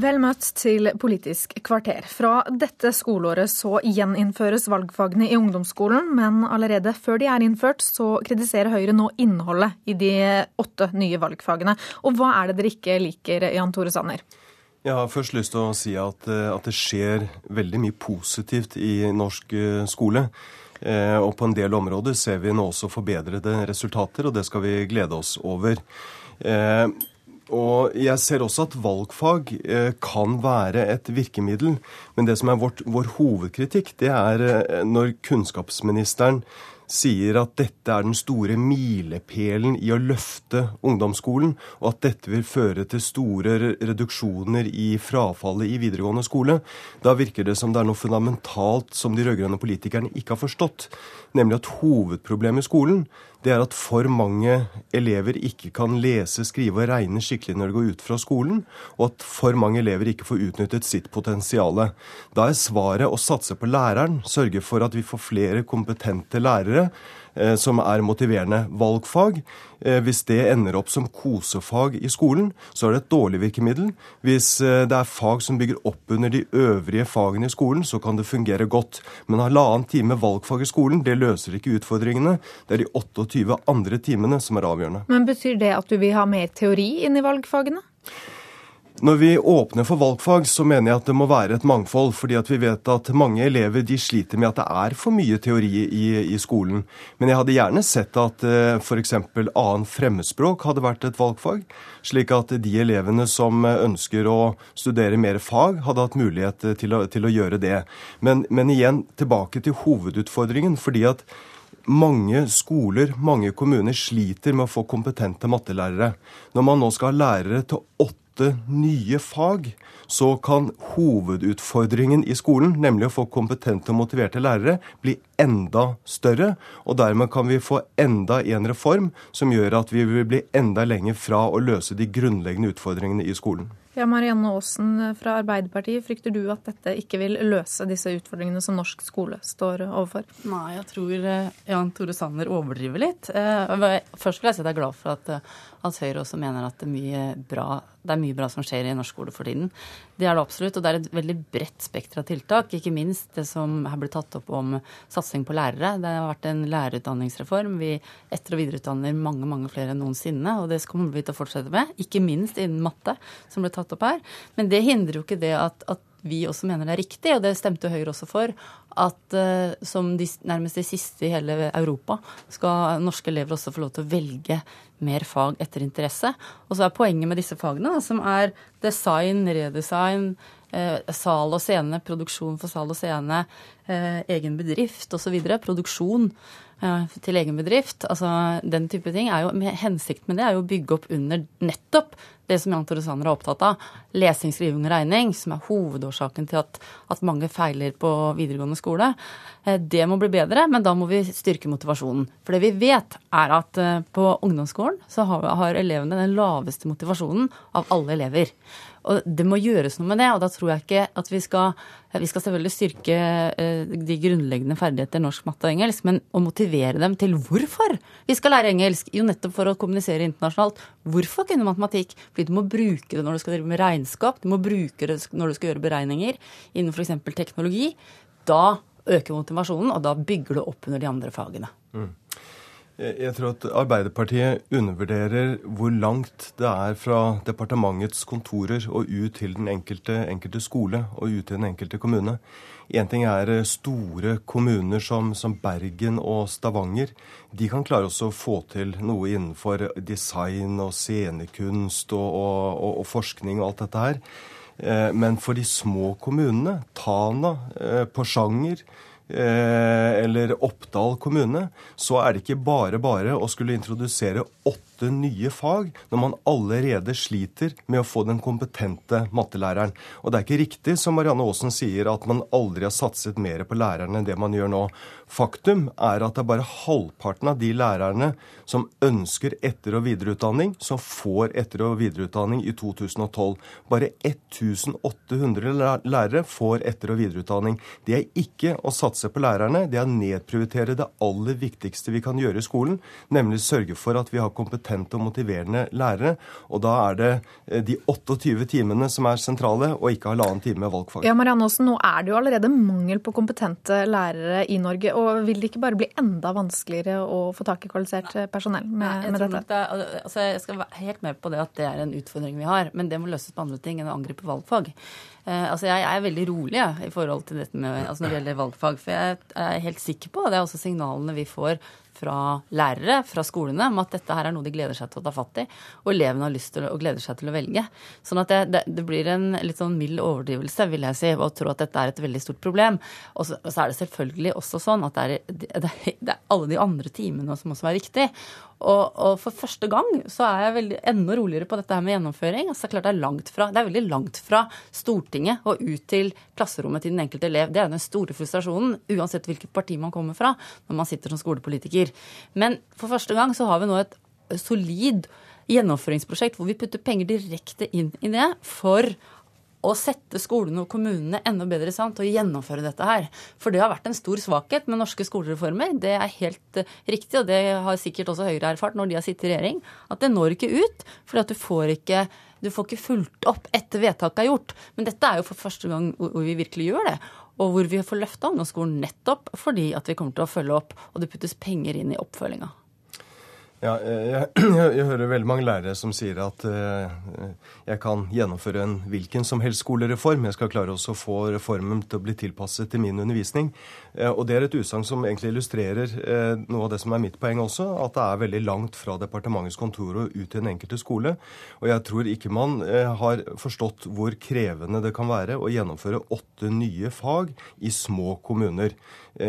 Vel møtt til Politisk kvarter. Fra dette skoleåret så gjeninnføres valgfagene i ungdomsskolen, men allerede før de er innført, så kritiserer Høyre nå innholdet i de åtte nye valgfagene. Og hva er det dere ikke liker, Jan Tore Sanner? Jeg har først lyst til å si at, eh, at det skjer veldig mye positivt i norsk eh, skole. Eh, og på en del områder ser vi nå også forbedrede resultater, og det skal vi glede oss over. Og jeg ser også at valgfag eh, kan være et virkemiddel. Men det som er vårt, vår hovedkritikk, det er eh, når kunnskapsministeren sier at dette er den store milepælen i å løfte ungdomsskolen, og at dette vil føre til store reduksjoner i frafallet i videregående skole. Da virker det som det er noe fundamentalt som de rød-grønne politikerne ikke har forstått. Nemlig at hovedproblemet i skolen det er at for mange elever ikke kan lese, skrive og regne skikkelig når de går ut fra skolen, og at for mange elever ikke får utnyttet sitt potensial. Da er svaret å satse på læreren, sørge for at vi får flere kompetente lærere Eh, som er motiverende valgfag. Eh, hvis det ender opp som kosefag i skolen, så er det et dårlig virkemiddel. Hvis eh, det er fag som bygger opp under de øvrige fagene i skolen, så kan det fungere godt. Men halvannen time valgfag i skolen, det løser ikke utfordringene. Det er de 28 andre timene som er avgjørende. Men Betyr det at du vil ha mer teori inn i valgfagene? Når vi åpner for valgfag, så mener jeg at det må være et mangfold. fordi at vi vet at mange elever de sliter med at det er for mye teori i, i skolen. Men jeg hadde gjerne sett at uh, f.eks. annen fremmedspråk hadde vært et valgfag. Slik at de elevene som ønsker å studere mer fag, hadde hatt mulighet til å, til å gjøre det. Men, men igjen tilbake til hovedutfordringen. fordi at mange skoler, mange kommuner sliter med å få kompetente mattelærere. Når man nå skal ha lærere til åtte åtte nye fag, så kan hovedutfordringen i skolen, nemlig å få kompetente og motiverte lærere, bli enda større. Og dermed kan vi få enda en reform som gjør at vi vil bli enda lenger fra å løse de grunnleggende utfordringene i skolen. Ja, Marianne Aasen fra Arbeiderpartiet, frykter du at dette ikke vil løse disse utfordringene som norsk skole står overfor? Nei, jeg tror eh, Jan Tore Sanner overdriver litt. Eh, først vil jeg si at jeg er glad for at, eh, at Høyre også mener at det er mye bra det er mye bra som skjer i norsk skole for tiden. Det er det absolutt. Og det er et veldig bredt spekter av tiltak. Ikke minst det som her ble tatt opp om satsing på lærere. Det har vært en lærerutdanningsreform. Vi etter- og videreutdanner mange mange flere enn noensinne. Og det kommer vi til å fortsette med. Ikke minst innen matte, som ble tatt opp her. Men det hindrer jo ikke det at, at vi også mener det er riktig, og det stemte Høyre også for, at uh, som de, nærmest de siste i hele Europa skal norske elever også få lov til å velge mer fag etter interesse. Og så er poenget med disse fagene, da, som er design, redesign, eh, sal og scene, produksjon for sal og scene, eh, egen bedrift osv. Produksjon til egen bedrift. Altså den type ting. Er jo, hensikten med det er jo å bygge opp under nettopp det som Jan Tore Sanner er opptatt av. Lesing, skriving og regning, som er hovedårsaken til at, at mange feiler på videregående skole. Eh, det må bli bedre, men da må vi styrke motivasjonen. For det vi vet, er at eh, på ungdomsskolen så har, har elevene den laveste motivasjonen av alle elever. Og det må gjøres noe med det, og da tror jeg ikke at vi skal Vi skal selvfølgelig styrke eh, de grunnleggende ferdigheter norsk, matte og engelsk, men å motivere dem til hvorfor vi skal lære engelsk. Jo, nettopp for å kommunisere internasjonalt. Hvorfor kunne matematikk? Fordi du må bruke det når du skal drive med regnskap, du må bruke det når du skal gjøre beregninger innen f.eks. teknologi. Da øker motivasjonen, og da bygger du opp under de andre fagene. Mm. Jeg tror at Arbeiderpartiet undervurderer hvor langt det er fra departementets kontorer og ut til den enkelte, enkelte skole og ut til den enkelte kommune. Én ting er eh, store kommuner som, som, Bergen og Stavanger. De kan klare også å få til noe innenfor design og scenekunst og, og, og forskning og alt dette her. Eh, men for de små kommunene, Tana, eh, Porsanger, Eh, eller Oppdal kommune, så er det ikke bare bare å skulle introdusere åtte nye fag når man allerede sliter med å få den kompetente mattelæreren. Og det er ikke riktig som Marianne Aasen sier, at man aldri har satset mer på lærerne enn det man gjør nå. Faktum er at det er bare halvparten av de lærerne som ønsker etter- og videreutdanning, som får etter- og videreutdanning i 2012. Bare 1800 lærere får etter- og videreutdanning. Det er ikke å satse på lærerne, det er å nedprioritere det aller viktigste vi kan gjøre i skolen, nemlig sørge for at vi har kompetente og motiverende lærere. Og da er det eh, de 28 timene som er sentrale, og ikke halvannen time med valgfag. Ja, Marianne Aasen, nå er det jo allerede mangel på kompetente lærere i Norge. og Vil det ikke bare bli enda vanskeligere å få tak i kvalifisert personell med, med dette? Det altså jeg skal være helt med på det at det er en utfordring vi har, men det må løses på andre ting enn å angripe valgfag. Eh, altså jeg er veldig rolig ja, i forhold til dette med, altså når det gjelder valgfag. For jeg er helt sikker på, og det er også signalene vi får fra lærere, fra skolene, om at dette her er noe de gleder seg til å ta fatt i. Og elevene har lyst til å, og gleder seg til å velge. Sånn at det, det, det, blir en litt sånn mild overdrivelse, vil jeg si, å tro at dette er et veldig stort problem. Og så, og så er det selvfølgelig også sånn at det er, det er alle de andre timene som også er viktig. Og, og, for første gang så er jeg veldig, enda roligere på dette her med gjennomføring. Altså, klart Det er langt fra, det er veldig langt fra Stortinget og ut til klasserommet til den enkelte elev. Det er den store frustrasjonen, uansett hvilket parti man kommer fra, når man sitter som skolepolitiker. Men for første gang så har vi nå et solid gjennomføringsprosjekt hvor vi putter penger direkte inn i det for å sette skolene og kommunene enda bedre i stand til å gjennomføre dette her. For det har vært en stor svakhet med norske skolereformer. Det er helt uh, riktig, og det har sikkert også Høyre erfart når de har sittet i regjering, at det når ikke ut. fordi du får ikke du får ikke fulgt opp etter vedtaket er gjort. Men dette er jo for første gang hvor vi virkelig gjør det. Og hvor vi får løfta ungdomsskolen nettopp fordi at vi kommer til å følge opp, og det puttes penger inn i oppfølginga. Ja, jeg, jeg, jeg, hører veldig mange lærere som sier at eh, jeg kan gjennomføre en hvilken som helst skolereform. Jeg skal klare også å få reformen til å bli tilpasset til min undervisning. Eh, og det er et utsagn som egentlig illustrerer eh, noe av det som er mitt poeng også, at det er veldig langt fra departementets kontor og ut til den enkelte skole. Og jeg tror ikke man har forstått hvor krevende det kan være å gjennomføre åtte nye fag i små kommuner.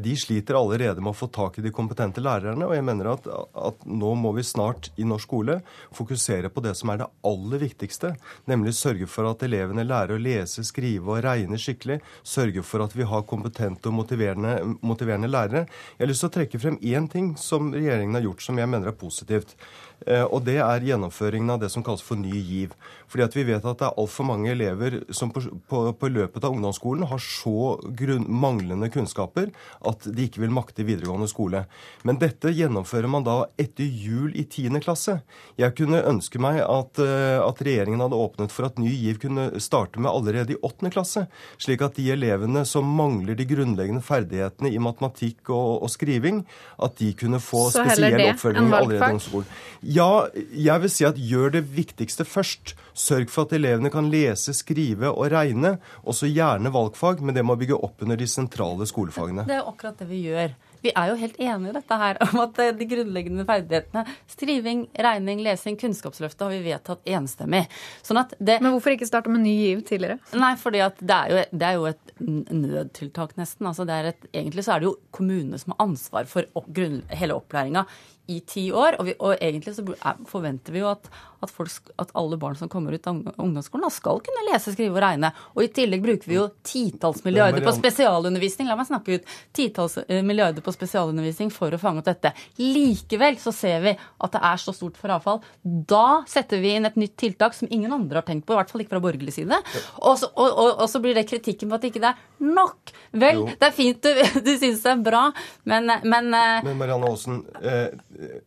De sliter allerede med å få tak i de kompetente lærerne, og jeg mener at, at nå må vi snart i norsk skole fokusere på det som er det aller viktigste, nemlig sørge for at elevene lærer å lese, skrive og regne skikkelig. Sørge for at vi har kompetente og motiverende, motiverende lærere. Jeg har lyst til å trekke frem én ting som regjeringen har gjort som jeg mener er positivt. Eh, og det er gjennomføringen av det som kalles for Ny GIV. Fordi at vi vet at det er altfor mange elever som på, på, på, løpet av ungdomsskolen har så grunn, manglende kunnskaper at de ikke vil makte videregående skole. Men dette gjennomfører man da etter jul i 10. klasse. Jeg kunne ønske meg at, eh, at regjeringen hadde åpnet for at Ny GIV kunne starte med allerede i 8. klasse. Slik at de elevene som mangler de grunnleggende ferdighetene i matematikk og, og skriving, at de kunne få spesiell oppfølging allerede i ungdomsskolen. Ja, jeg vil si at gjør det viktigste først. Sørg for at elevene kan lese, skrive og regne. Også gjerne valgfag, men det må bygge opp under de sentrale skolefagene. Det er akkurat det vi gjør. Vi er jo helt enige i dette her, om at de grunnleggende ferdighetene skriving, regning, lesing, Kunnskapsløftet har vi vedtatt enstemmig. Sånn det, Men hvorfor ikke starte med Ny GIV tidligere? Nei, fordi det er, jo, det er jo et nødtiltak, nesten. Altså et, egentlig så er det jo kommunene som har ansvar for opp, grunn, hele opplæringa i ti år. Og, vi, og egentlig så forventer vi jo at, at, folk, at, alle barn som kommer ut av ungdomsskolen, skal kunne lese, skrive og regne. Og i tillegg bruker vi jo titalls milliarder på spesialundervisning. La meg snakke ut. Titalls eh, milliarder på spesialundervisning for å fange opp dette. Likevel så ser vi at det er så stort frafall. Da setter vi inn et nytt tiltak som ingen andre har tenkt på, i hvert fall ikke fra borgerlig side. Og så, og, og, og så blir det kritikken på at ikke det er nok. Vel, jo. det er fint du, du syns det er bra, men Men, eh, men Marianne Aasen, eh,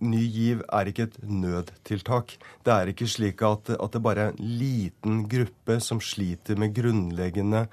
Ny GIV er ikke et nødtiltak. Det er ikke slik at, at det bare er en liten gruppe som sliter med grunnleggende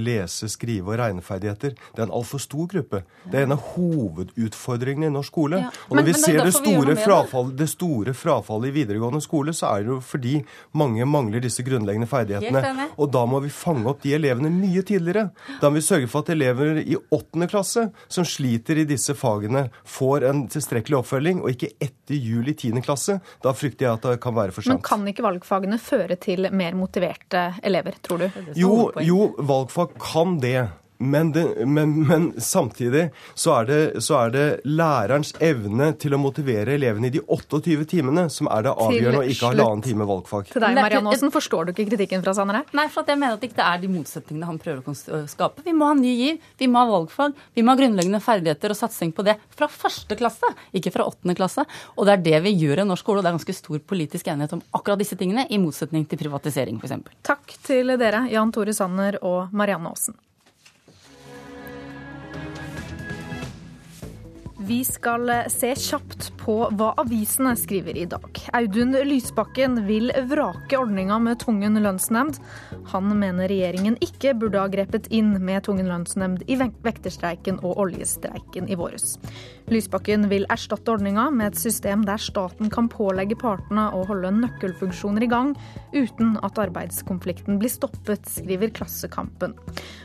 lese-, skrive- og regneferdigheter. Det er en altfor stor gruppe. Det er en av hovedutfordringene i norsk skole. Ja. Og når men, vi ser det store, frafall, det store, frafallet i videregående skole, så er det jo fordi mange mangler disse grunnleggende ferdighetene. Og da må vi fange opp de elevene mye tidligere. Da må vi sørge for at elever i åttende klasse som sliter i disse fagene, får en tilstrekkelig oppfølging, og ikke etter jul i tiende klasse. Da frykter jeg at det kan være for sent. Men kan ikke valgfagene føre til mer motiverte elever, tror du? Jo, jo valgfag kan det. Men, det, men, men, samtidig så er, det, så er, det, lærerens evne til å motivere elevene i de 28 timene som er det avgjørende, og ikke halvannen time valgfag. Til deg, Marianne Aasen, Forstår du ikke kritikken fra Sanner her? Nei, for jeg mener at det ikke er de motsetningene han prøver å skape. Vi må ha ny giv, vi må ha valgfag, vi må ha grunnleggende ferdigheter og satsing på det fra første klasse, ikke fra åttende klasse. Og det er det vi gjør i norsk skole, og det er ganske stor politisk enighet om akkurat disse tingene, i motsetning til privatisering, f.eks. Takk til dere, Jan Tore Sanner og Marianne Aasen. Vi skal se kjapt på hva avisene skriver i dag. Audun Lysbakken vil vrake ordninga med tvungen lønnsnemnd. Han mener regjeringen ikke burde ha grepet inn med tvungen lønnsnemnd i vekterstreiken og oljestreiken i våres. Lysbakken vil erstatte ordninga med et system der staten kan pålegge partene å holde nøkkelfunksjoner i gang, uten at arbeidskonflikten blir stoppet, skriver Klassekampen.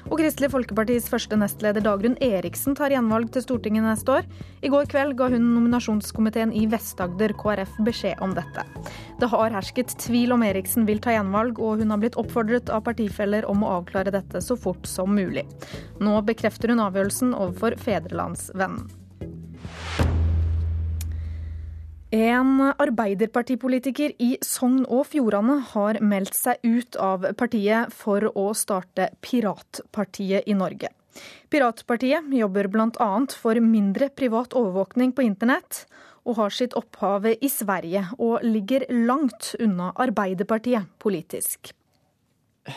Og Kristelig Folkepartis første nestleder Dagrun Eriksen tar gjenvalg til Stortinget neste år. I går kveld ga hun nominasjonskomiteen i Vest-Agder KrF beskjed om dette. Det har hersket tvil om Eriksen vil ta gjenvalg, og hun har blitt oppfordret av partifeller om å avklare dette så fort som mulig. Nå bekrefter hun avgjørelsen overfor Fedrelandsvennen. En arbeiderpartipolitiker i Sogn og Fjordane har meldt seg ut av partiet for å starte Piratpartiet i Norge. Piratpartiet jobber bl.a. for mindre privat overvåkning på internett, og har sitt opphav i Sverige, og ligger langt unna Arbeiderpartiet politisk.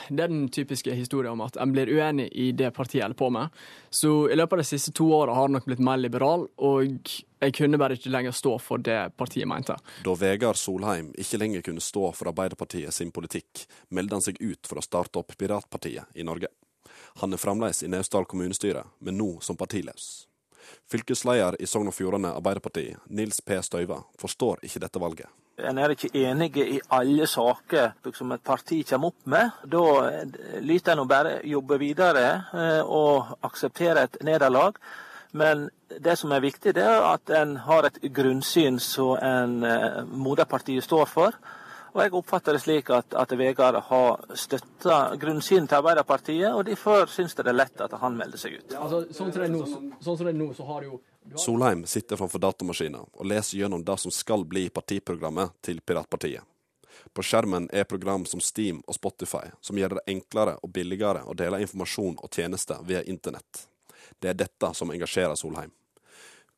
Det er den typiske historien om at en blir uenig i det partiet holder på med. Så i løpet av de siste to åra har jeg nok blitt mer liberal, og jeg kunne bare ikke lenger stå for det partiet mente. Da Vegard Solheim ikke lenger kunne stå for Arbeiderpartiet sin politikk, meldte han seg ut for å starte opp Piratpartiet i Norge. Han er fremdeles i Naustdal kommunestyre, men nå som partiløs. Fylkesleder i Sogn og Fjordane Arbeiderparti, Nils P. Støyva, forstår ikke dette valget. En er ikke enige i alle saker som et parti kommer opp med. Da lyter en å bare jobbe videre eh, og akseptere et nederlag. Men det som er viktig, det er at en har et grunnsyn som en eh, moderpartiet står for. Og jeg oppfatter det slik at, at Vegard har støtta grunnsynet til Arbeiderpartiet, og derfor syns det er lett at han melder seg ut. Altså, sånn som det er nå, sånn som det er nå så har jo Solheim sitter framfor datamaskinen og leser gjennom det som skal bli partiprogrammet til Piratpartiet. På skjermen er program som Steam og Spotify, som gjør det enklere og billigere å dele informasjon og tjenester via internett. Det er dette som engasjerer Solheim.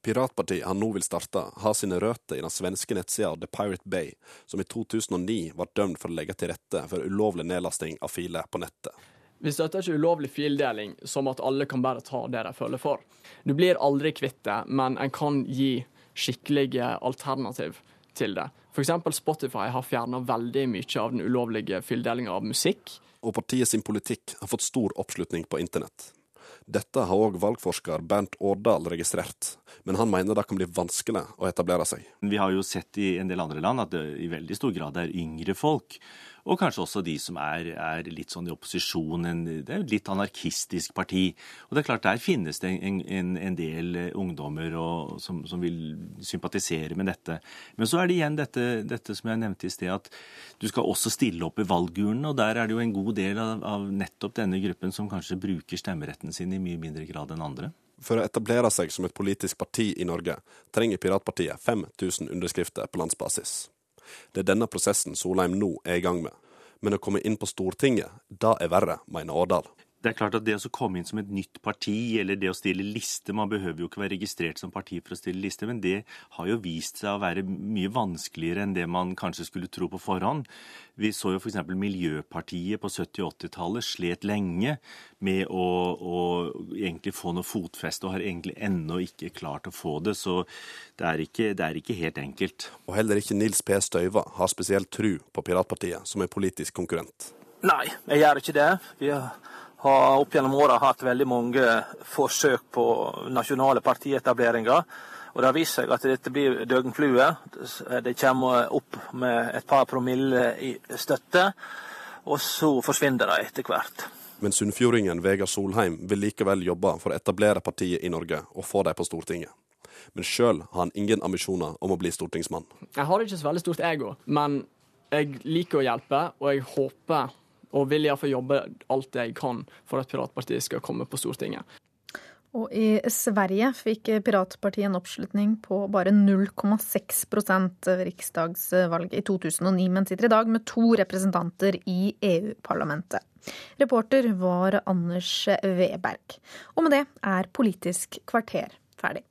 Piratpartiet han nå vil starte, har sine røtter i den svenske nettsida The Pirate Bay, som i 2009 ble dømt for å legge til rette for ulovlig nedlasting av filer på nettet. Vi støtter ikke ulovlig fildeling som at alle kan bare ta det de føler for. Du blir aldri kvitt det, men en kan gi skikkelige alternativ til det. F.eks. Spotify har fjerna veldig mye av den ulovlige fildelinga av musikk. Og partiet sin politikk har fått stor oppslutning på internett. Dette har òg valgforsker Bernt Årdal registrert, men han mener det kan bli vanskelig å etablere seg. Vi har jo sett i en del andre land at det i veldig stor grad er yngre folk og kanskje også de som er, er litt sånn i opposisjon. En, det er et litt anarkistisk parti. Og det er klart, der finnes det en, en, en del ungdommer og, som, som, vil sympatisere med dette. Men så er det igjen dette, dette som jeg nevnte i sted, at du skal også stille opp i valgurnen. Og der er det jo en god del av, av nettopp denne gruppen som kanskje bruker stemmeretten sin i mye mindre grad enn andre. For å etablere seg som et politisk parti i Norge trenger Piratpartiet 5000 underskrifter på landsbasis. Det er denne prosessen Solheim nå er i gang med. Men å komme inn på Stortinget, da er verre, mener Årdal. Det er klart at det å komme inn som et nytt parti, eller det å stille liste Man behøver jo ikke være registrert som parti for å stille liste, men det har jo vist seg å være mye vanskeligere enn det man kanskje skulle tro på forhånd. Vi så jo f.eks. Miljøpartiet på 70- og 80-tallet slet lenge med å, å, egentlig få noe fotfeste, og har egentlig ennå ikke klart å få det. Så det er ikke, det er ikke helt enkelt. Og heller ikke Nils P. Støyva har spesielt tru på Piratpartiet som en politisk konkurrent. Nei, jeg gjør ikke det. Vi har har opp gjennom åra hatt veldig mange forsøk på nasjonale partietableringer. Og Det har vist seg at dette blir døgnflue. Det kommer opp med et par promille i støtte, og så forsvinner de etter hvert. Men sunnfjordingen Vegard Solheim vil likevel jobbe for å etablere partiet i Norge og få dem på Stortinget. Men sjøl har han ingen ambisjoner om å bli stortingsmann. Jeg har ikke så veldig stort ego, men jeg liker å hjelpe, og jeg håper og vil iallfall jobbe alt det jeg kan for at Piratpartiet skal komme på Stortinget. Og i Sverige fikk Piratpartiet en oppslutning på bare 0,6 ved riksdagsvalget i 2009, men sitter i dag med to representanter i EU-parlamentet. Reporter var Anders Weberg. Og med det er Politisk kvarter ferdig.